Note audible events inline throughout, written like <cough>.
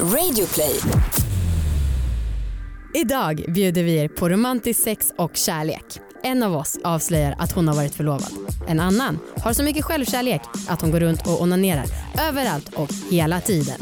Radioplay. Idag bjuder vi er på romantisk sex och kärlek. En av oss avslöjar att hon har varit förlovad. En annan har så mycket självkärlek att hon går runt och onanerar överallt och hela tiden.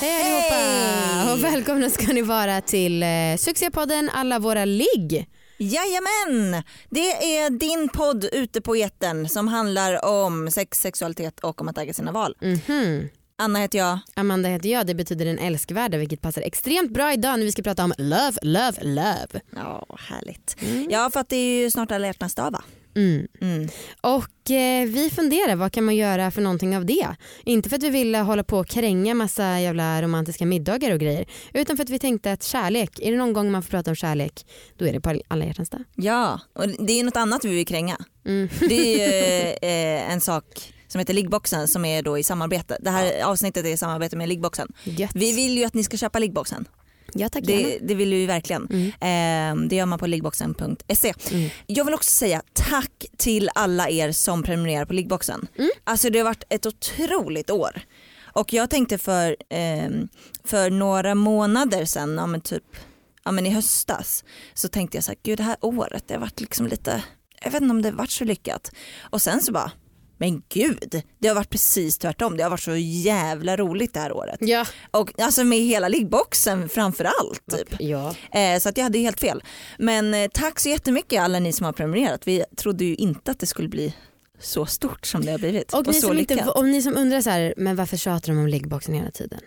Hej allihopa och välkomna ska ni vara till eh, succépodden Alla våra ligg. Jajamän! Det är din podd ute på etern som handlar om sex, sexualitet och om att äga sina val. Mhm. Anna heter jag. Amanda heter jag, det betyder den älskvärda vilket passar extremt bra idag när vi ska prata om love, love, love. Ja, härligt. Ja, för att det är ju snart alla hjärtans dag va? Mm. Mm. Och eh, vi funderar, vad kan man göra för någonting av det? Inte för att vi ville hålla på och kränga massa jävla romantiska middagar och grejer. Utan för att vi tänkte att kärlek, är det någon gång man får prata om kärlek, då är det på alla hjärtans dag. Ja, och det är något annat vi vill kränga. Mm. <laughs> Det är <laughs> eh, en sak som heter Liggboxen som är då i samarbete. Det här avsnittet är i samarbete med Liggboxen. Gött. Vi vill ju att ni ska köpa Liggboxen. Ja tack. Det, det vill vi verkligen. Mm. Eh, det gör man på liggboxen.se. Mm. Jag vill också säga tack till alla er som prenumererar på Liggboxen. Mm. Alltså det har varit ett otroligt år. Och jag tänkte för, ehm, för några månader sedan, ja men typ ja men i höstas, så tänkte jag så här, gud det här året det har varit liksom lite, jag vet inte om det har varit så lyckat. Och sen så bara, men gud, det har varit precis tvärtom. Det har varit så jävla roligt det här året. Ja. Och alltså med hela liggboxen framför allt. Typ. ja. Eh, så att jag hade helt fel. Men eh, tack så jättemycket alla ni som har prenumererat. Vi trodde ju inte att det skulle bli så stort som det har blivit. Och, ni så som inte, om ni som undrar så här, men varför tjatar de om liggboxen hela tiden?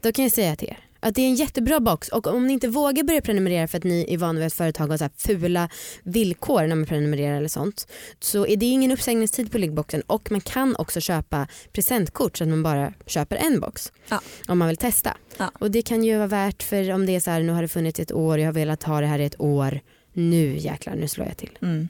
Då kan jag säga till er att det är en jättebra box och om ni inte vågar börja prenumerera för att ni är vana vid att företag har så fula villkor när man prenumererar eller sånt så är det ingen uppsägningstid på liggboxen och man kan också köpa presentkort så att man bara köper en box Ja. om man vill testa. Ja. Och det kan ju vara värt för om det är så här nu har det funnits ett år, jag har velat ha det här i ett år, nu jäklar nu slår jag till. Mm.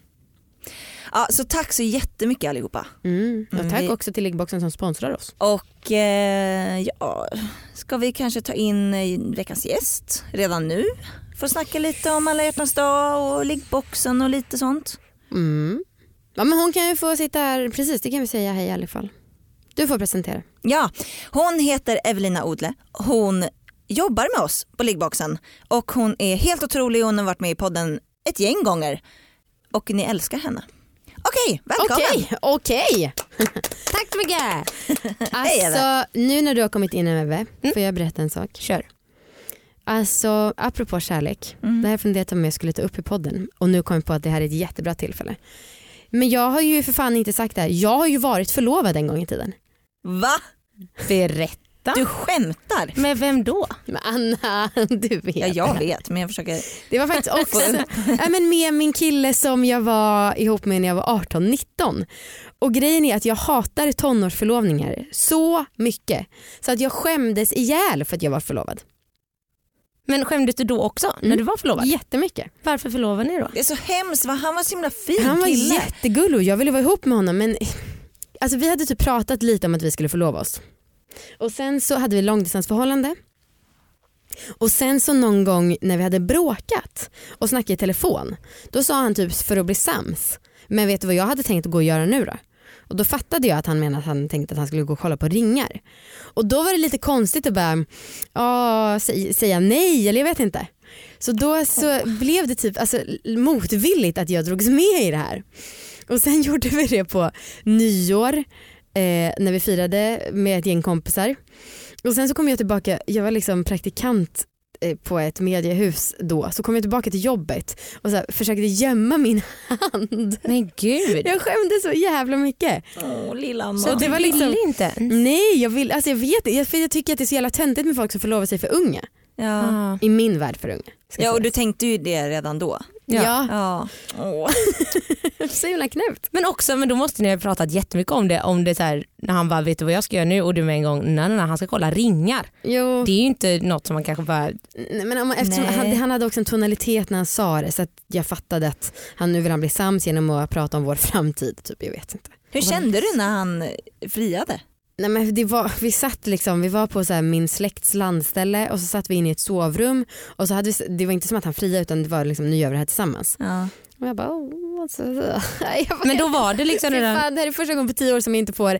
Ja, så tack så jättemycket allihopa. Mm. Och Mm, tack också till liggboxen som sponsrar oss. Och eh, ja, ska vi kanske ta in eh, veckans gäst redan nu? Att snacka lite om alla hjärtans dag och liggboxen och lite sånt. Mm. Ja, men hon kan ju få sitta här, precis det kan vi säga hej i alla fall. Du får presentera. Ja, hon heter Evelina Odle. Hon jobbar med oss på liggboxen och hon är helt otrolig. Hon har varit med i podden ett gäng gånger och ni älskar henne. Okej, välkommen. Okej, okej. <laughs> Tack så mycket. <laughs> Alltså nu när du har kommit in Eve, får jag berätta en sak? Kör. Alltså apropå kärlek, Mm. det här funderade jag om jag skulle ta upp i podden och nu kom jag på att det här är ett jättebra tillfälle. Men jag har ju för fan inte sagt det här, jag har ju varit förlovad en gång i tiden. Va? Berätta. Du skämtar? Med vem då? Men Anna, <laughs> du vet. Ja, jag vet men jag försöker. Det var faktiskt också ja, men med min kille som jag var ihop med när jag var 18-19. Och grejen är att jag hatar tonårsförlovningar så mycket så att jag skämdes ihjäl för att jag var förlovad. Men skämdes du då också när Mm. du var förlovad? Jättemycket. Varför förlovade ni då? Det är så hemskt, va? han var så himla fin Han var kille. jättegullig och jag ville vara ihop med honom men alltså, vi hade typ pratat lite om att vi skulle förlova oss. Och sen så hade vi långdistansförhållande. Och sen så någon gång när vi hade bråkat och snackat i telefon då sa han typ för att bli sams men vet du vad jag hade tänkt att gå och göra nu då? Och då fattade jag att han menade att han tänkte att han skulle gå och kolla på ringar. Och då var det lite konstigt att bara sä- säga nej eller jag vet inte. Så då så blev det typ alltså, motvilligt att jag drogs med i det här. Och sen <laughs> gjorde vi det på nyår eh, när vi firade med ett gäng kompisar. Och sen så kom jag tillbaka, jag var liksom praktikant eh, på ett mediehus då, så kom jag tillbaka till jobbet och så här, försökte gömma min <laughs> hand. Men gud. Jag skämdes så jävla mycket. Åh, lilla Anna. Så det du var ville liksom- inte? Nej jag vill, alltså jag vet jag, för jag tycker att det är så jävla töntigt med folk som förlovar sig för unga. Ja. Ah. I min värld för unga. ja, och du tänkte ju det redan då. Ja, Ja. Åh. <laughs> så himla knäppt. Men också, men då måste ni ha pratat jättemycket om det. Om det så här, när han bara, vet du vad jag ska göra nu? Och du med en gång, nej nej nej han ska kolla ringar. Jo. Det är ju inte något som man kanske bara, Nej, men om, eftersom Nej. han, han hade också en tonalitet när han sa det så att jag fattade att han nu vill han bli sams genom att prata om vår framtid. Typ, jag vet inte. Hur kände du när han friade? Nej, men det var, <laughs> vi satt liksom, vi var på så här min släkts landställe och så satt vi inne i ett sovrum och så hade vi, det var inte som att han friade utan det var liksom, nu gör vi det här tillsammans. Ja. Och jag bara, oh, alltså, <laughs> jag bara Men då var det liksom redan, fan, det här är första gången på tio år som jag inte får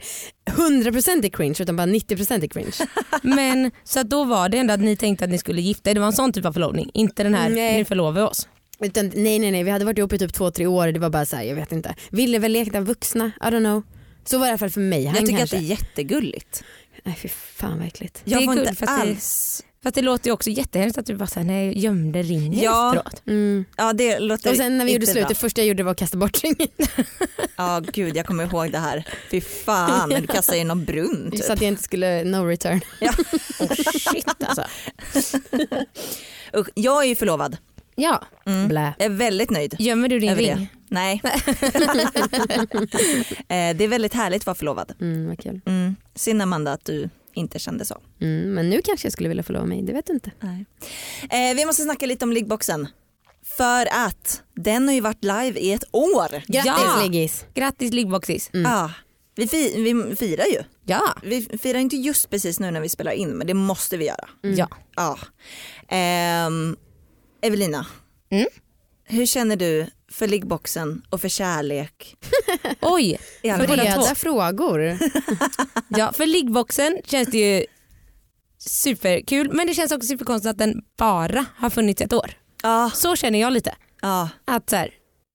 100% i cringe utan bara 90% i cringe. <laughs> men så då var det ändå att ni tänkte att ni skulle gifta er. Det var en sån typ av förlovning. Inte den här, Nej. nu förlovar vi oss. Utan, nej nej nej vi hade varit ihop i typ två tre år det var bara så här, jag vet inte. Ville väl leka vuxna, I don't know. Så var det i alla fall för mig. Han Jag tycker kanske. att det är jättegulligt. Nej fy fan vad äckligt. Jag Det är inte fast det- alls... Fast det låter ju också jättehemskt att du bara såhär, nej, gömde ringen Ja. efteråt. Mm. Ja det låter Och sen när vi gjorde slut, bra. det första jag gjorde var att kasta bort ringen. Ja gud jag kommer ihåg det här. Fy fan, <laughs> du kastade i någon brunn typ. Så att jag inte skulle no return. <laughs> Oh, shit alltså. <laughs> Jag är ju förlovad. Ja, Mm. Blä. Jag är väldigt nöjd. gömmer du din Över det. ring? Nej. <laughs> <laughs> Eh, det är väldigt härligt att vara förlovad. Mm, vad kul. Mm. Synd Amanda att du inte kände så. Mm, men nu kanske jag skulle vilja förlova mig, det vet du inte. Nej. Eh, vi måste snacka lite om liggboxen. För att den har ju varit live i ett år. Grattis Ja. Liggis. Grattis liggboxis. Mm. Ja, vi, fi- vi firar ju. Ja. Vi firar inte just precis nu när vi spelar in men det måste vi göra. Mm. ja. Ja. Ehm, Evelina, Mm? hur känner du för liggboxen och för kärlek? <laughs> Oj? Breda frågor. <laughs> ja, för liggboxen känns det ju superkul men det känns också superkonstigt att den bara har funnits ett år. Ja, Så känner jag lite. ja, Att så här,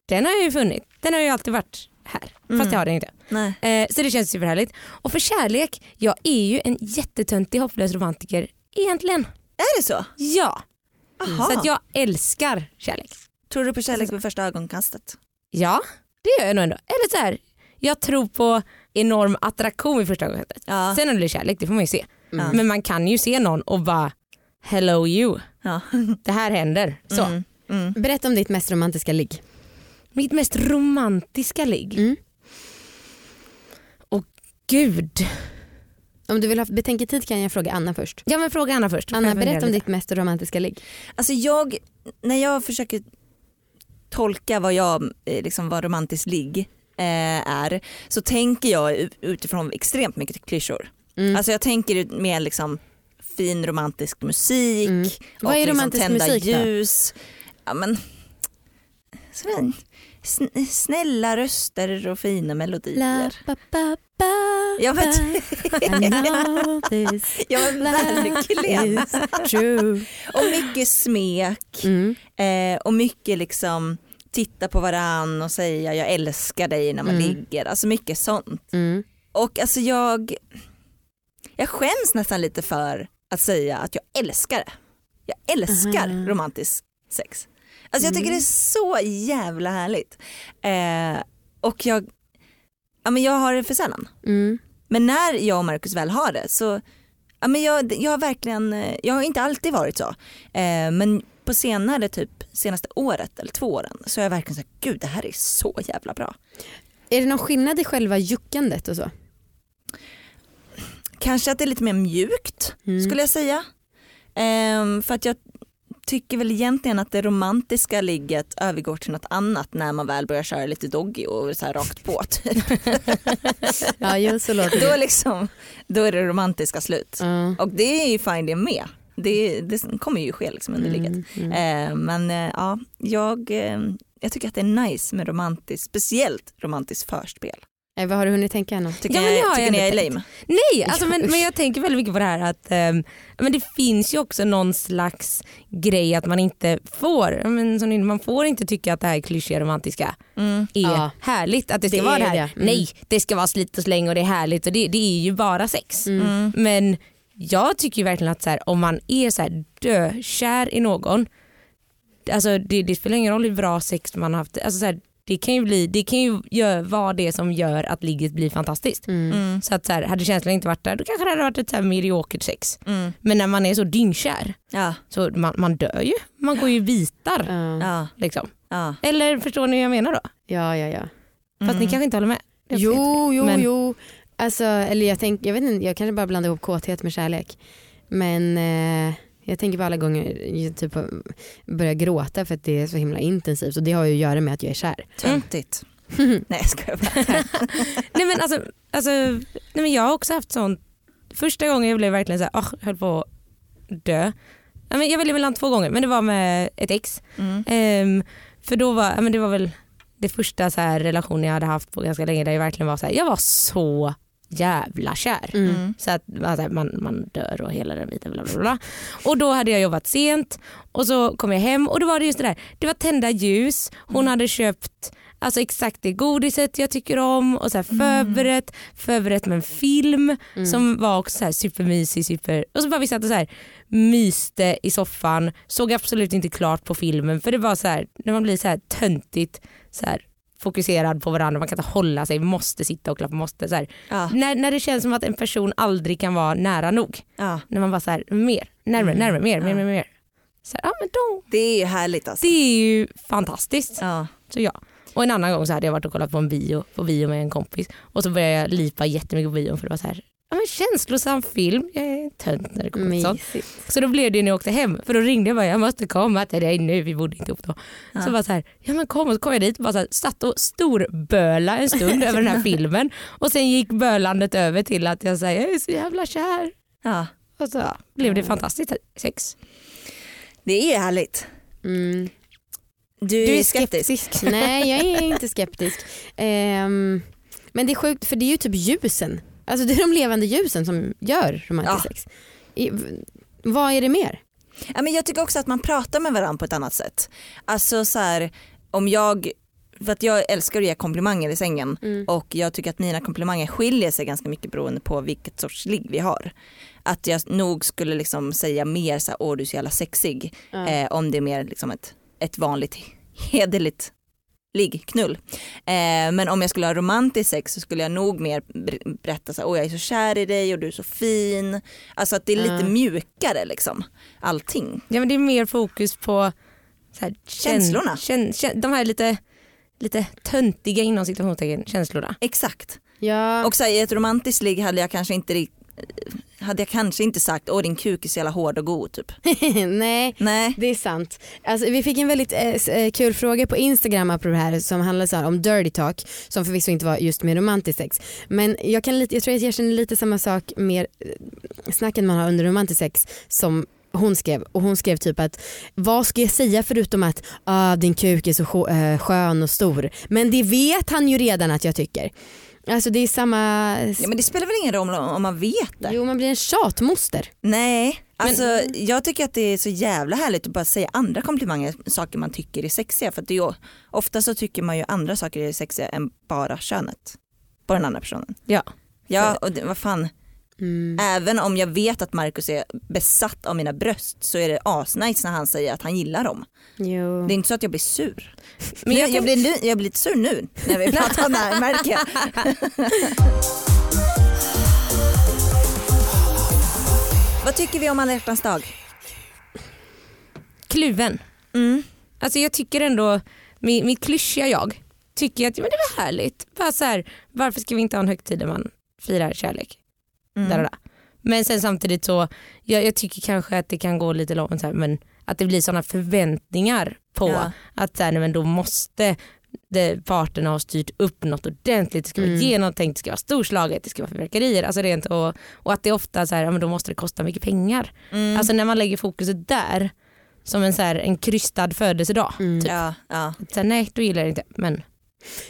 den har ju funnits, den har ju alltid varit här Mm. fast jag har den inte. nej. Eh, så det känns superhärligt. Och för kärlek, jag är ju en jättetöntig hopplös romantiker egentligen. Är det så? Ja, Aha. så att jag älskar kärlek. Tror du på kärlek vid första ögonkastet? Ja, det gör jag nog ändå. Eller så här, jag tror på enorm attraktion vid första ögonkastet. Ja. Sen om det blir kärlek, det får man ju se. Mm. Men man kan ju se någon och bara hello you, ja. det här händer. Så. Mm. Mm. Berätta om ditt mest romantiska ligg. Mitt mest romantiska ligg. Mm. Åh gud. Om du vill ha betänketid kan jag fråga Anna först. Ja men fråga Anna först. Anna berätta om ditt mest romantiska ligg. Alltså jag, när jag försöker tolka vad jag, eh, liksom vad romantiskt ligg eh, är så tänker jag utifrån extremt mycket klyschor. Mm. Alltså jag tänker mer liksom fin romantisk musik Mm. och Vad är liksom tända musik då? ljus. Ja, men, sådär, sn- snälla röster och fina La, melodier. ba, ba, ba, Ja, men- Ja men verkligen. <laughs> Och mycket smek Mm. eh, och mycket liksom titta på varann och säga jag älskar dig när man Mm. ligger. Alltså mycket sånt. Mm. Och alltså jag, jag skäms nästan lite för att säga att jag älskar det. Jag älskar Mhm. romantisk sex. Alltså jag tycker Mm. det är så jävla härligt. Eh, och jag, ja, men jag har det för sällan. Mm. Men när jag och Marcus väl har det så, ja, men jag, jag har verkligen, eh, jag har inte alltid varit så. Eh, men på senare, typ senaste året eller två åren så har jag verkligen sagt gud det här är så jävla bra. Är det någon skillnad i själva juckandet och så? Kanske att det är lite mer mjukt Mm. skulle jag säga. Ehm, för att jag tycker väl egentligen att det romantiska ligget övergår till något annat när man väl börjar köra lite doggy och så här rakt på. Typ. <laughs> Ja, jo, så låter då, det. liksom, då är det romantiska slut. Ja. Och det är ju fine det med. Det, det kommer ju ske liksom under ligget. Mm, mm. Eh, men eh, ja, jag, eh, jag tycker att det är nice med romantiskt, speciellt romantiskt förspel. Eh, vad har du hunnit tänka Anna? Tycker, Ja, men jag, tycker ni jag är lame? Nej, <laughs> alltså, men, men jag tänker väldigt mycket på det här att ehm, men det finns ju också någon slags grej att man inte får, men, ni- man får inte tycka att det här klyschiga romantiska Mm. är Ja. härligt. Att det ska Det vara det är här, det. Mm. nej det ska vara slit och släng och det är härligt och det, det är ju bara sex. Mm. Mm. Men jag tycker verkligen att så här, om man är så här dökär i någon, alltså det, det spelar ingen roll hur bra sex man har haft. Alltså så här, det kan ju, bli, det kan ju gör, vara det som gör att ligget blir fantastiskt. Mm. Mm. Så att så här, hade känslan inte varit där då kanske det hade varit ett så här mediokert sex. Mm. Men när man är så dyngkär Ja, så man, man dör ju. Man går ju bitar. Ja. Liksom. ja. Eller förstår ni hur jag menar då? ja, ja, ja. Fast Mm. ni kanske inte håller med? Jo, jo, Men- jo. Alltså, eller jag, tänk, jag vet inte, jag kanske bara blandar ihop kåthet med kärlek. Men eh, jag tänker på alla gånger jag typ börjar gråta för att det är så himla intensivt och det har ju att göra med att jag är kär. Töntigt. <laughs> Nej jag skojar bara. <laughs> Nej men alltså, alltså nej, men jag har också haft sånt, första gången jag blev verkligen så här, oh, jag höll på att dö. Nej, men jag väljer mellan två gånger men det var med ett ex. Mm. Ehm, För då var, men det var väl det första så här relationen jag hade haft på ganska länge där jag verkligen var så här, jag var så jävla kär. Mm. Så att alltså, man, man dör och hela den biten. Bla bla bla. Och då hade jag jobbat sent och så kom jag hem och då var det just det där, det var tända ljus, hon hade köpt Alltså exakt det godiset jag tycker om och så här förberett, förberett med en film som var också så här supermysig. Super... Och så bara vi satt och så här myste i soffan, såg absolut inte klart på filmen för det var så här, när man blir så här töntigt så här, fokuserad på varandra, man kan inte hålla sig, måste sitta och klappa, måste så. Ja, När, när det känns som att en person aldrig kan vara nära nog. ja. När man bara så här, mer, närmare, närmare, mer, mer, mer, mer. Så här, ja, men då, Det är ju härligt alltså. det är ju fantastiskt. Ja. Så ja. Och en annan gång så hade jag varit och kollat på en bio, på bio med en kompis och så började jag lipa jättemycket på bion för det var så här, ja, men känslosam film, jag är tönt när det kommer till sånt. Så då blev det när jag åkte hem för då ringde jag bara jag måste komma till dig nu, vi bodde inte ihop då. Ja. Så bara så här, ja men kom och så kom jag dit och bara så här, satt och storböla en stund <laughs> över den här filmen och sen gick bölandet över till att jag säger jag är så jävla kär. ja. Och så blev det fantastiskt sex. Det är härligt. Mm. Du, Du är är skeptisk. skeptisk. Nej jag är <laughs> inte skeptisk. Ehm, men det är sjukt för det är ju typ ljusen. Alltså det är de levande ljusen som gör romantisk Ja. sex. I, vad är det mer? Ja, men jag tycker också att man pratar med varandra på ett annat sätt. Alltså så här, om jag, för att jag älskar att ge komplimanger i sängen Mm. och jag tycker att mina komplimanger skiljer sig ganska mycket beroende på vilket sorts ligg vi har. Att jag nog skulle liksom säga mer så här, åh du är så jävla sexig Ja. eh, om det är mer liksom ett, ett vanligt hederligt ligg, knull. Eh, men om jag skulle ha romantisk sex så skulle jag nog mer ber- berätta så här, åh jag är så kär i dig och du är så fin. Alltså att det är lite Ja. mjukare liksom, allting. Ja men det är mer fokus på så här, kän- Känslorna. Kän, kän, de här lite, lite töntiga inom situationstecken känslorna. Exakt. Ja. Och så här, i ett romantiskt ligg hade jag kanske inte hade jag kanske inte sagt åh din kuk är så jävla hård och god typ. <laughs> Nej Nej. det är sant. Alltså, vi fick en väldigt eh, eh, kul fråga på Instagram apropå det här som handlade så om dirty talk som förvisso inte var just med romantisk sex. Men jag, kan lite, jag tror att jag känner lite samma sak med eh, snacken man har under romantisk sex som hon skrev och hon skrev typ att vad ska jag säga förutom att ah, din kuk är så eh, skön och stor men det vet han ju redan att jag tycker. Alltså det är samma, Ja, men det spelar väl ingen roll om, man vet det. jo man blir en tjatmoster. Nej, alltså jag tycker att det är så jävla härligt att bara säga andra komplimanger, saker man tycker är sexiga. För att det är ju, ofta så tycker man ju andra saker är sexiga än bara könet på den andra personen. Ja. Ja och det, vad fan, Mm. även om jag vet att Markus är besatt av mina bröst så är det asnice när han säger att han gillar dem. Jo. Det är inte så att jag blir sur. Men jag, jag blir, jag blir lite sur nu när vi pratar om det här <laughs> märker jag. Vad tycker vi om alla hjärtans dag? Kluven. Mm. Alltså jag tycker ändå, mitt, mitt klyschiga jag tycker att ja, men det var härligt. Bara så här, varför ska vi inte ha en högtid där man firar kärlek? Mm. Där och där. Men sen samtidigt så, jag, jag tycker kanske att det kan gå lite långt här, men att det blir sådana förväntningar på Ja. att så här, men då måste det, parterna ha styrt upp något ordentligt, det ska vara Mm. genomtänkt, det ska vara storslaget, det ska vara fyrverkerier. Alltså rent och, och att det ofta så här, ja, men då måste det kosta mycket pengar. Mm. Alltså när man lägger fokuset där som en, så här, en krystad födelsedag. Mm. ja, ja. Så här, nej då gillar jag det inte. Men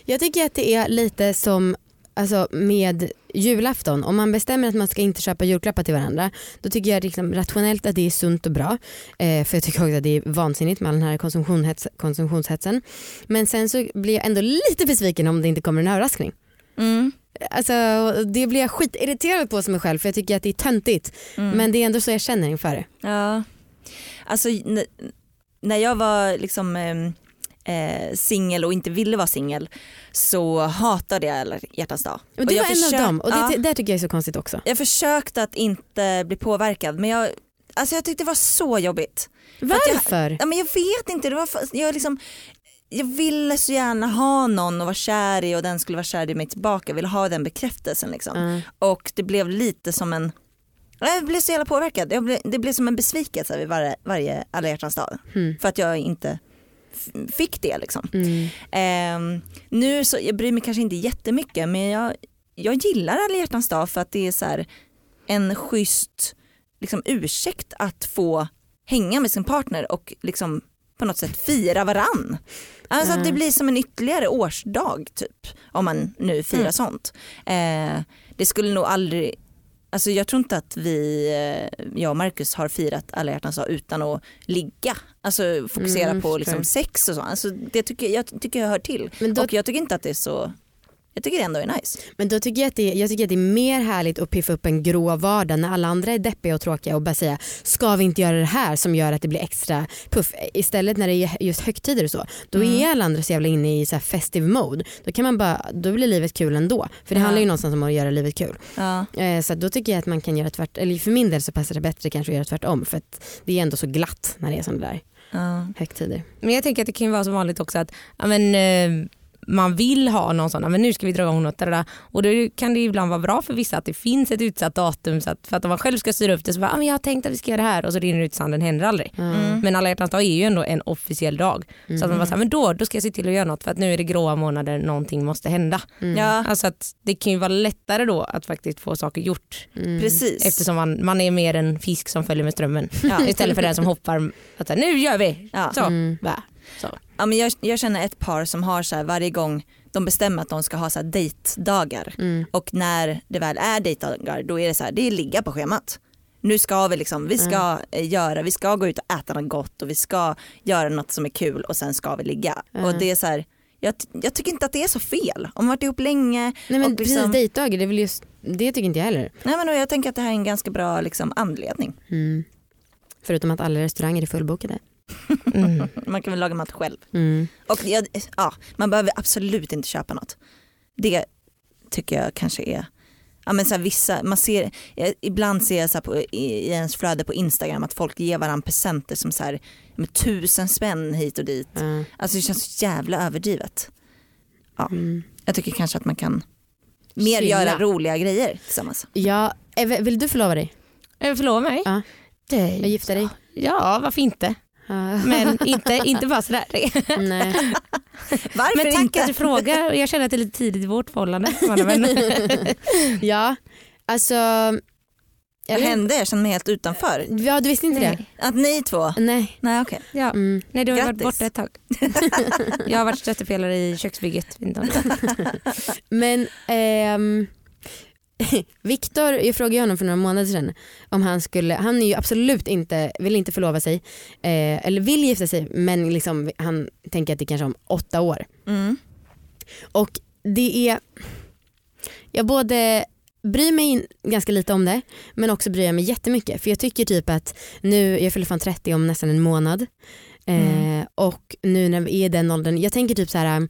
Jag tycker att det är lite som alltså, med julafton. Om man bestämmer att man ska inte köpa julklappar till varandra då tycker jag liksom rationellt att det är sunt och bra. Eh, för jag tycker också att det är vansinnigt med all den här konsumtionshets, konsumtionshetsen. Men sen så blir jag ändå lite besviken om det inte kommer en överraskning. Mm. Alltså, det blir jag skitirriterad på som mig själv för jag tycker att det är töntigt. Mm. Men det är ändå så jag känner inför det. Ja. Alltså när jag var liksom ehm, eh, singel och inte ville vara singel så hatade jag alla hjärtans dag. Och du jag var en försök- av dem och det, ja. det tycker jag är så konstigt också. Jag försökte att inte bli påverkad men jag, alltså jag tyckte det var så jobbigt. att jag- Varför? Ja, men jag vet inte, det var, jag, liksom, jag ville så gärna ha någon att vara kär i och den skulle vara kär i mig tillbaka. Jag ville ha den bekräftelsen. Liksom. Ja. Och det blev lite som en, jag blev så jävla påverkad. Blev, det blev som en besvikelse vid varje, varje alla hjärtans dag. Mm. För att jag inte fick det liksom. Mm. Ehm, nu så, jag bryr mig kanske inte jättemycket men jag, jag gillar alla hjärtans dag för att det är så här en schysst liksom, ursäkt att få hänga med sin partner och liksom på något sätt fira varann. Alltså att det blir som en ytterligare årsdag typ om man nu firar Mm. sånt. Eh, det skulle nog aldrig Alltså jag tror inte att vi, eh, jag och Marcus har firat alla hjärtans dag utan att ligga. Alltså fokusera Mm, på liksom sex och så. Alltså det tycker jag, tycker jag hör till. Då, Och jag tycker inte att det är så, jag tycker det ändå är nice. men då tycker jag, att det, jag tycker att det är mer härligt att piffa upp en grå vardag när alla andra är deppiga och tråkiga och bara säga ska vi inte göra det här som gör att det blir extra puff. Istället när det är just högtider och så då Mm. är alla andra så jävla inne i så här festive mode. Då, kan man bara, då blir livet kul ändå. För det Ja. handlar ju någonstans om att göra livet kul. Ja. Eh, så då tycker jag att man kan göra tvärt, eller för min del så passar det bättre kanske att göra tvärtom för att det är ändå så glatt när det är sådana där Ja. högtider. Men jag tänker att det kan ju vara som vanligt också att men, eh, man vill ha någon sån, ja, men nu ska vi dra igång något. där. Och då kan det ibland vara bra för vissa att det finns ett utsatt datum så att, för att om man själv ska styra upp det så bara, ja, men jag har tänkt att vi ska göra det här och så rinner det ut i sanden, händer aldrig. Mm. Men alla hjärtans dag är ju ändå en officiell dag. Så att man bara, så här, men då, då ska jag se till att göra något för att nu är det gråa månader, någonting måste hända. Mm. ja, Alltså att det kan ju vara lättare då att faktiskt få saker gjort Mm. precis. eftersom man, man är mer en fisk som följer med strömmen. Ja. Istället för den som hoppar, att så här, nu gör vi! Ja. Så, Mm. va. så. Ja, men jag, jag känner ett par som har så här, varje gång de bestämmer att de ska ha så här dejtdagar Mm. och när det väl är dejtdagar då är det så här, det är ligga på schemat. Nu ska vi liksom, vi ska eh, göra, vi ska gå ut och äta något gott och vi ska göra något som är kul och sen ska vi ligga. Mm. Och det är så här, jag, jag tycker inte att det är så fel. Om man varit ihop länge. Nej men och precis liksom, dejtdagar, det är väl just det tycker inte jag heller. nej, men jag tänker att det här är en ganska bra liksom, anledning. Mm. Förutom att alla restauranger är fullbokade. Mm. Man kan väl laga mat själv. Mm. Och jag, ja, man behöver absolut inte köpa något. Det tycker jag kanske är Ja, men så här, vissa, man ser, jag, ibland ser jag så här på, i, i ens flöde på Instagram att folk ger varandra presenter som så här, med tusen spänn hit och dit. Ja. Alltså det känns så jävla överdrivet. Ja, Mm. jag tycker kanske att man kan mer Chilla. göra roliga grejer tillsammans. Ja, vill du förlova dig? Eh, Förlova mig? Ja. Det, Jag gifta dig? Ja, varför inte? Ja. Men inte, inte bara sådär. <laughs> Nej. Varför Men tack inte? att du frågar. Jag känner att det är lite tidigt i vårt förhållande. <laughs> Ja, alltså. Vad hände? Jag känner mig helt utanför. Ja, du visste inte Nej. Att ni två? det? Nej. Nej okej. ja. Mm. Nej, du har varit Grattis. borta ett tag. <laughs> Jag har varit stöttepelare i köksbygget. Det. Men ehm, <laughs> Viktor, jag frågade honom för några månader sedan om han skulle, han är ju absolut inte, vill inte förlova sig eh, eller vill gifta sig men liksom, han tänker att det kanske är om åtta år. Mm. Och det är, jag både bryr mig in, ganska lite om det men också bryr jag mig jättemycket för jag tycker typ att nu, jag fyller fan 30 om nästan en månad eh, Mm. och nu när vi är i den åldern, jag tänker typ så här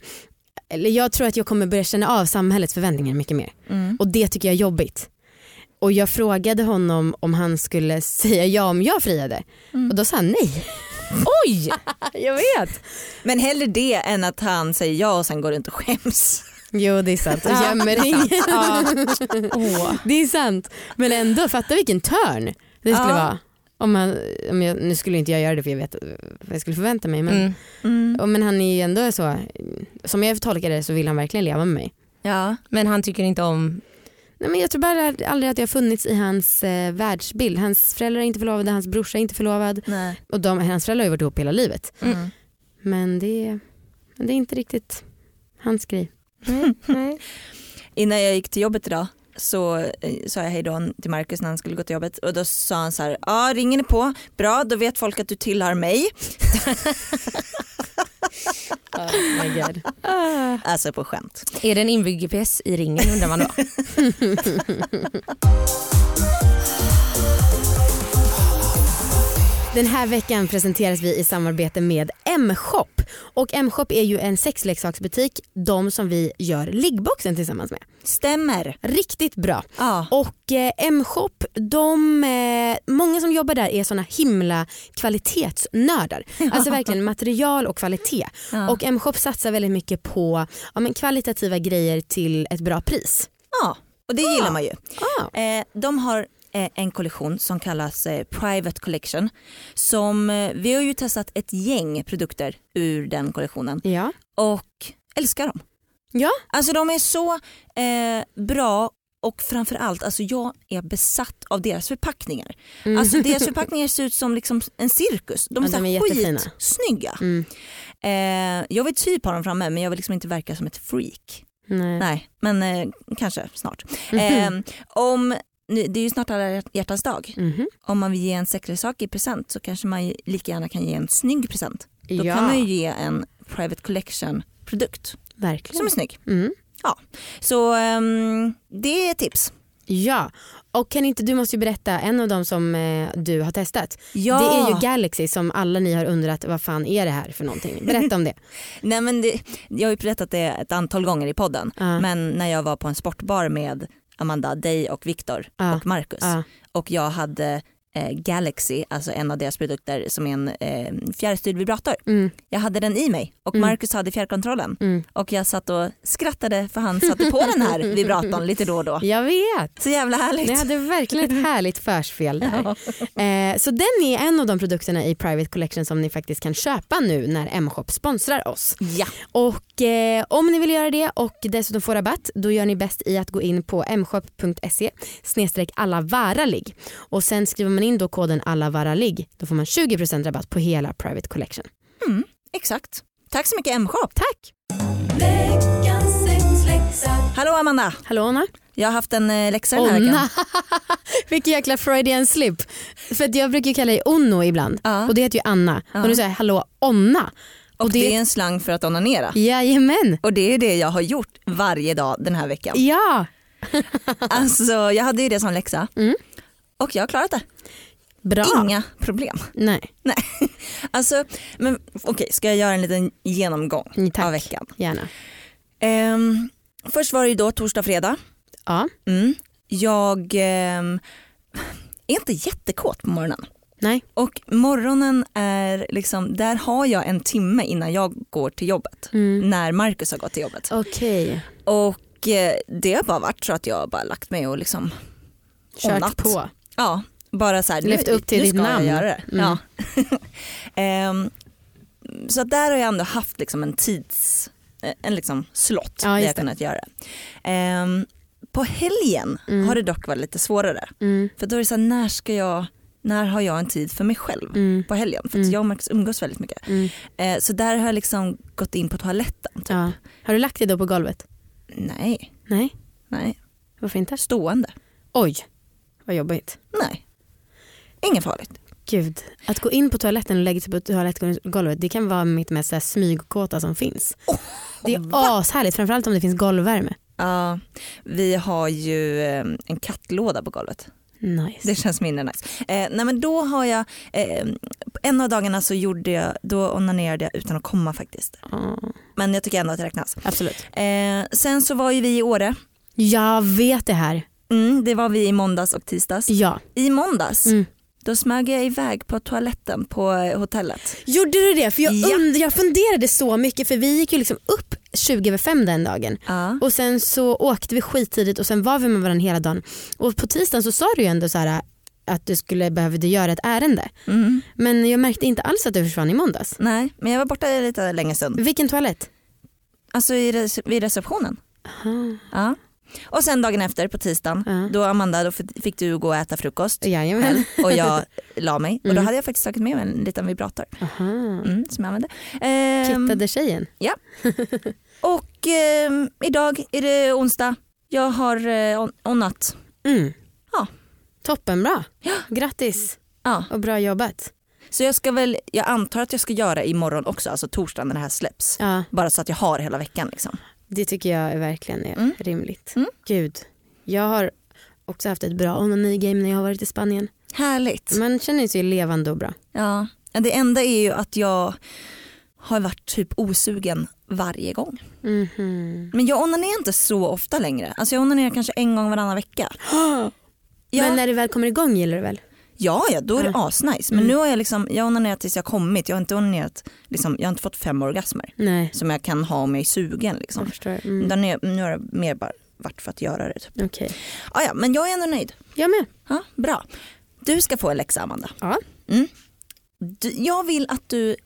eller jag tror att jag kommer börja känna av samhällets förväntningar mycket mer Mm. och det tycker jag är jobbigt. Och jag frågade honom om han skulle <laughs> säga ja om jag friade Mm. och då sa han nej. Oj! <laughs> jag vet. Men hellre det än att han säger ja och sen går runt och skäms. Jo det är sant och gömmer ingen. Ja. <laughs> Det är sant. Men ändå, fatta vilken törn det skulle Ja. vara. Om man, om jag, nu skulle inte jag göra det för jag vet vad jag skulle förvänta mig. Men, Mm. Mm. men han är ju ändå så, som jag tolkar det så vill han verkligen leva med mig. Ja. Men han tycker inte om... Nej, men jag tror bara aldrig att jag har funnits i hans eh, världsbild. Hans föräldrar är inte förlovade, hans brorsa är inte förlovad Nej. och de, hans föräldrar har ju varit ihop hela livet. Mm. Men det, men det är inte riktigt hans grej. <laughs> Nej. Innan jag gick till jobbet idag så eh, sa jag hej då till Marcus när han skulle gå till jobbet och då sa han så här, ja ringer ni på, bra då vet folk att du tillhör mig. <laughs> Oh my God. Ah. Alltså på skämt. Är det en inbyggd GPS i ringen undrar man då? <laughs> Den här veckan presenteras vi i samarbete med M-shop. Och M-shop är ju en sexleksaksbutik, de som vi gör liggboxen tillsammans med. Stämmer. Riktigt bra. Ja. Och eh, M-shop, de, eh, många som jobbar där är såna himla kvalitetsnördar. <laughs> Alltså verkligen material och kvalitet. Ja. Och M-shop satsar väldigt mycket på ja, men kvalitativa grejer till ett bra pris. ja, och det gillar man ju. Eh, de har en kollektion som kallas eh, Private Collection. Som, eh, vi har ju testat ett gäng produkter ur den kollektionen Ja. och älskar dem. Ja. Alltså de är så eh, bra och framförallt, alltså jag är besatt av deras förpackningar. Mm. Alltså deras <laughs> förpackningar ser ut som liksom en cirkus. De är, Ja, så de är skitsnygga. Mm. Eh, jag vill typ ha dem framme men jag vill liksom inte verka som ett freak. Nej. Nej, men eh, kanske snart. Mhm. <laughs> Eh, om, det är ju snart alla hjärtans dag. Mhm. Om man vill ge en säker sak i present så kanske man lika gärna kan ge en snygg present. Då Ja, kan man ju ge en private collection produkt verkligen. som är snygg. Mm. Så ehm, det är tips. Ja, och kan inte, du måste ju berätta en av dem som eh, du har testat. Ja. Det är ju Galaxy som alla ni har undrat vad fan är det här för någonting. Berätta om det. <laughs> Nej, men det, jag har ju berättat det ett antal gånger i podden. Ja. Men när jag var på en sportbar med Amanda, dig och Viktor Ja. och Marcus Ja. och jag hade eh, Galaxy, alltså en av deras produkter som är en eh, fjärrstyrd vibrator. Mm, Jag hade den i mig och Mm. Marcus hade fjärrkontrollen mm. och jag satt och skrattade för han satte på den här <laughs> vibratorn lite då och då. Jag vet. Så jävla härligt. Ni hade verkligen ett härligt förspel där. <laughs> Eh, så den är en av de produkterna i Private Collection som ni faktiskt kan köpa nu när M-shop sponsrar oss. Ja. Och eh, om ni vill göra det och dessutom få rabatt då gör ni bäst i att gå in på mshop.se snedstreck allavaralig och sen skriver man in då koden allavaralig då får man 20% rabatt på hela Private Collection. Mm, exakt. Tack så mycket M-shop. Tack! Hallå Amanda, Hallå Anna. jag har haft en eh, läxa den här veckan. <laughs> Vilken jäkla Freudian slip. För att jag brukar kalla dig Onno ibland Ja. och det heter ju Anna. Ja. Och nu säger jag hallå Onna. Och det är en slang för att onanera. Jajamän. Och det är det jag har gjort varje dag den här veckan. Ja. <laughs> Alltså jag hade ju det som läxa Mm. Och jag har klarat det. Bra. Inga problem. Nej, Nej. <laughs> Alltså, men okej, ska jag göra en liten genomgång Mm, tack. av veckan? gärna. Ehm, först var det ju då torsdag, fredag. Ja. Mm. Jag ehm, är inte jättekåt på morgonen. Nej. Och morgonen är liksom, där har jag en timme innan jag går till jobbet. Mm. När Marcus har gått till jobbet. Okej. Och eh, det har bara varit så att jag har bara lagt mig och liksom Kört Onnat. på. Ja, bara så här, Levt upp till nu ditt namn. Göra det. Mm. Ja. <laughs> Ehm, så där har jag ändå haft liksom en tids, en liksom slott Ja, där jag det. kunnat göra det. Ehm, på helgen Mm. har det dock varit lite svårare. Mm. För då är det så här, när ska jag, när har jag en tid för mig själv Mm. på helgen? För Mm. jag och Marcus umgås väldigt mycket. Eh, så där har jag liksom gått in på toaletten. Typ. Ja. Har du lagt dig då på golvet? Nej, Nej. nej, Varför inte? stående. Oj, vad jobbigt. Nej, inget farligt. Gud, att gå in på toaletten och lägga sig på toalettgolvet det kan vara mitt mest här smygkåta som finns. det är ashärligt, framförallt om det finns golvvärme. Ja, vi har ju eh, en kattlåda på golvet. Nice. Det känns mindre nice. Eh, nej men då har jag, eh, en av dagarna så gjorde jag, då onanerade jag utan att komma faktiskt. Ja, Men jag tycker ändå att det räknas. absolut. Eh, sen så var ju vi i Åre. Jag vet det här. Mm, det var vi i måndags och tisdags. Ja. I måndags, Mm. då smög jag iväg på toaletten på eh, hotellet. Gjorde du det? För jag, Ja. und- jag funderade så mycket för vi gick ju liksom upp 20 över fem den dagen. Ja. Och sen så åkte vi skittidigt och sen var vi med varandra hela dagen. Och på tisdagen så sa du ju ändå så här att du skulle behövde göra ett ärende. Mm. Men jag märkte inte alls att du försvann i måndags. Nej, men jag var borta lite länge stund. Vilken toalett? Alltså i rece- vid receptionen. Aha. Ja. Och sen dagen efter på tisdagen, Ja. då Amanda då fick du gå och äta frukost. Jajamän. och jag <laughs> la mig och då Mm. hade jag faktiskt tagit med mig en liten vibrator mm, som jag använde. Ehm, Kittade tjejen. <laughs> och ehm, idag är det onsdag. Jag har eh, on- onnat. Mm. Ja. Toppenbra. Ja. Grattis Ja. och bra jobbat. Så jag ska väl, jag antar att jag ska göra imorgon också, alltså torsdagen när det här släpps. Ja, Bara så att jag har hela veckan liksom. Det tycker jag verkligen är Mm. rimligt. Mm. Gud, jag har också haft ett bra onani-game när jag har varit i Spanien. Härligt. Man känner sig levande och bra. Ja. Det enda är ju att jag har varit typ osugen varje gång. Mhm. Men jag onanerar inte så ofta längre. Alltså jag onanerar kanske en gång varannan vecka. <gasps> Ja. Men när det väl kommer igång gillar du väl? Ja, ja då är det Ja. asnice. Men Mm. nu har jag liksom, jag har onanerat tills jag kommit. Jag har inte onanerat, liksom, jag har inte fått fem orgasmer Nej, som jag kan ha om jag är sugen. jag Liksom. förstår. Mm. Utan nu, har det mer bara varit för att göra det. Typ. Okej. Ah, ja, men jag är ändå nöjd. Jag med. Ja, bra. Du ska få en läxa Amanda. Ja. Mm. Du, jag vill att du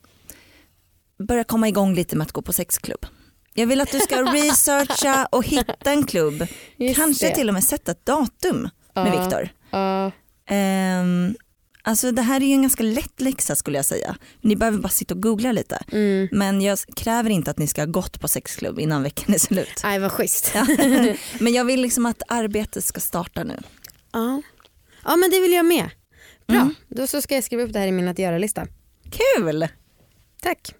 börjar komma igång lite med att gå på sexklubb. Jag vill att du ska <laughs> researcha och hitta en klubb. Just Kanske det. till och med sätta ett datum med. Viktor. Ja. Ehm, alltså det här är ju en ganska lätt läxa skulle jag säga. Ni behöver bara sitta och googla lite. Mm. Men jag kräver inte att ni ska ha gått på sexklubb innan veckan är slut. Aj vad schysst. Ja. <laughs> Men jag vill liksom att arbetet ska starta nu. Ja. ja men det vill jag med. Bra, Mm. då så ska jag skriva upp det här i min att göra-lista. Kul! Tack.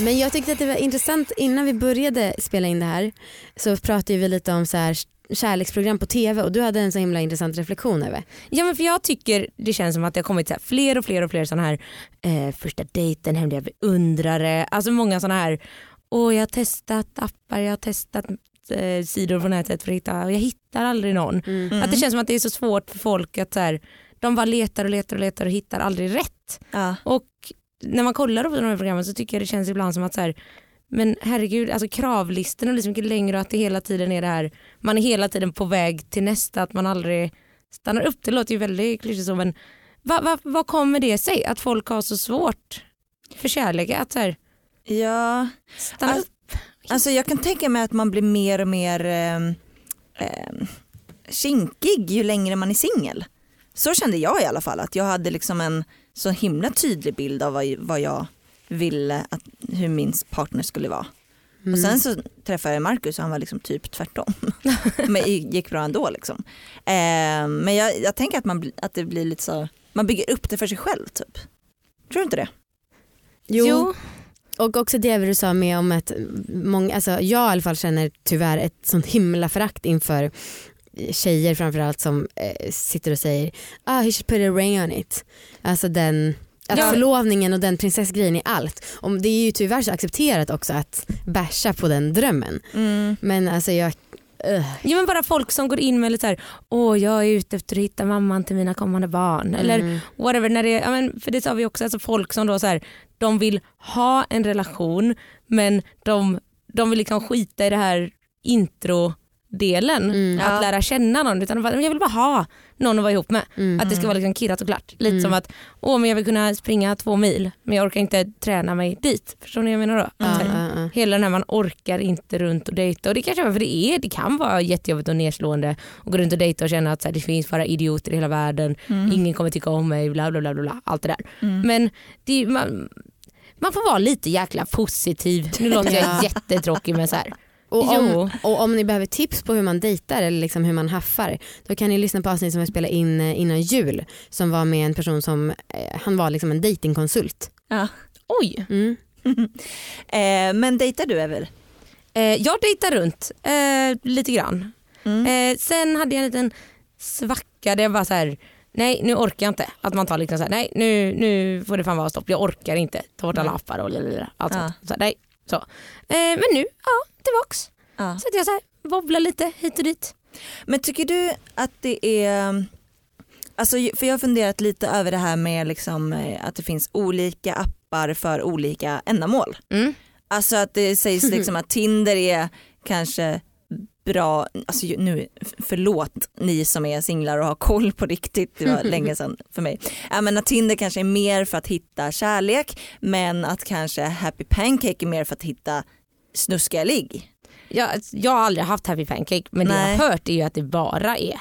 Men jag tyckte att det var intressant innan vi började spela in det här så pratade vi lite om så här kärleksprogram på tv och du hade en så himla intressant reflektion över. Ja men för jag tycker det känns som att det har kommit så här fler och fler och fler sådana här eh, första dejten, hemliga beundrare, alltså många sådana här, åh jag har testat appar, jag har testat eh, sidor på nätet för att hitta, och jag hittar aldrig någon. Mm. Att det känns som att det är så svårt för folk att så här, de bara letar och letar och letar och hittar aldrig rätt. Ja. Och när man kollar på de här programmen så tycker jag det känns ibland som att så här, men herregud, alltså kravlistorna blir så mycket längre och att det hela tiden är det här, man är hela tiden på väg till nästa, att man aldrig stannar upp. Det låter ju väldigt klyschigt så men vad va, vad kommer det sig att folk har så svårt för kärlek? Att så här, ja, stanna Alltså, upp? alltså jag kan tänka mig att man blir mer och mer eh, eh, kinkig ju längre man är singel. Så kände jag i alla fall, att jag hade liksom en så himla tydlig bild av vad, vad jag ville att, hur min partner skulle vara. Mm. Och sen så träffade jag Marcus och han var liksom typ tvärtom. <laughs> men det gick bra ändå liksom. Eh, men jag, jag tänker att, man, att det blir lite så, man bygger upp det för sig själv typ. Tror du inte det? Jo. Och också det du sa med om att många, alltså jag i alla fall känner tyvärr ett sånt himla förakt inför tjejer framförallt som eh, sitter och säger ah he should put a ring on it. Alltså den att Ja. förlovningen och den prinsessgrejen i allt. Om det är ju tyvärr så accepterat också att basha på den drömmen. Men alltså jag, uh, Jo men bara folk som går in med lite så här, åh jag är ute efter att hitta mamman till mina kommande barn. Eller mm, whatever. När det, ja, men för det sa vi också, alltså folk som då så här, de vill ha en relation men de, de vill liksom skita i det här introdelen, Mm. att Ja. lära känna någon. Utan bara, jag vill bara ha någon att vara ihop med. mm. Att det ska vara liksom kirrat och klart. Lite Mm. som att åh, men jag vill kunna springa två mil men jag orkar inte träna mig dit. Förstår ni vad jag menar då? Ja, Att så här, ja, ja. Hela den här man orkar inte runt och dejta och det kanske är för det är, det kan vara jättejobbigt och nedslående att gå runt och dejta och känna att så här, det finns bara idioter i hela världen, Mm. ingen kommer tycka om mig, bla bla bla, bla, bla allt det där. Men det, man, man får vara lite jäkla positiv. Nu låter jag <laughs> Ja. jättetråkig men så här. Och om, Jo. och om ni behöver tips på hur man dejtar eller liksom hur man haffar då kan ni lyssna på avsnitt som vi spelade in eh, innan jul som var med en person som eh, han var liksom en datingkonsult. Ja. Oj, Mm. <laughs> Eh, men dejtar du Evel? eh, jag dejtar runt eh, lite grann. Mm. Eh, sen hade jag en liten svacka där jag bara så här, nej nu orkar jag inte. Att man tar liksom så här, nej nu, nu får det fan vara stopp, jag orkar inte ta bort alla appar och allt Ja. sånt. Så, här, nej, så. Eh, men nu, ja tillbaks. Ja. Så att jag så här, wobblar lite hit och dit. Men tycker du att det är, alltså, för jag har funderat lite över det här med liksom, eh, att det finns olika appar för olika ändamål. Mm. Alltså att det sägs <laughs> liksom att Tinder är kanske bra, alltså nu förlåt ni som är singlar och har koll på riktigt, det var <laughs> länge sedan för mig. Ja, men att Tinder kanske är mer för att hitta kärlek men att kanske Happy Pancake är mer för att hitta snuskiga ligg. Jag, jag har aldrig haft Happy Pancake men det Nej. jag har hört är ju att det bara är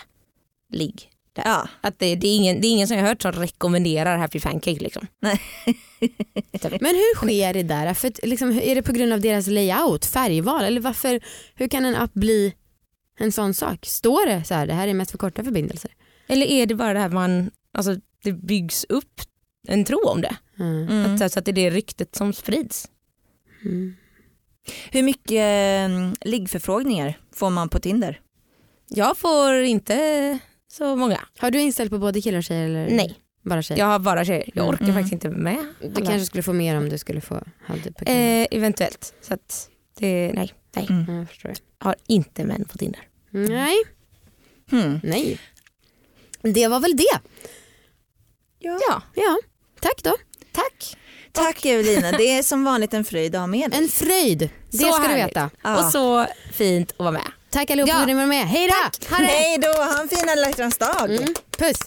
ligg. Ja. Att det, det, är ingen, det är ingen som jag har hört som rekommenderar Happy Pancake. Liksom. Nej. <laughs> Men hur sker det där? För liksom, är det på grund av deras layout, färgval eller varför, hur kan en app bli en sån sak? Står det så här, det här är mest för korta förbindelser? Eller är det bara det här man, alltså det byggs upp en tro om det? Mm. Mm. Att, så att det är det ryktet som sprids. Mm. Hur mycket eh, liggförfrågningar får man på Tinder? Jag får inte så många. Har du inställt på både killar och tjejer eller Nej, bara tjejer? jag har bara tjejer. Jag orkar Mm. faktiskt inte med. Du alla. kanske skulle få mer om du skulle få ha det på killar. eh, eventuellt. Så att det, nej, nej. Mm. Ja, jag förstår det. Har inte män på Tinder. Nej, Hmm. nej. Det var väl det. Ja. Ja, Ja, tack då. tack. Tack Evelina, det är som <laughs> vanligt en fröjd att ha med dig. En fröjd, det Så ska du härligt. veta. Ja. Och så fint att vara med. Tack allihopa Ja. för att ni var med. Hej då! Hej då, ha en fin alla hjärtans dag. Mm. Puss!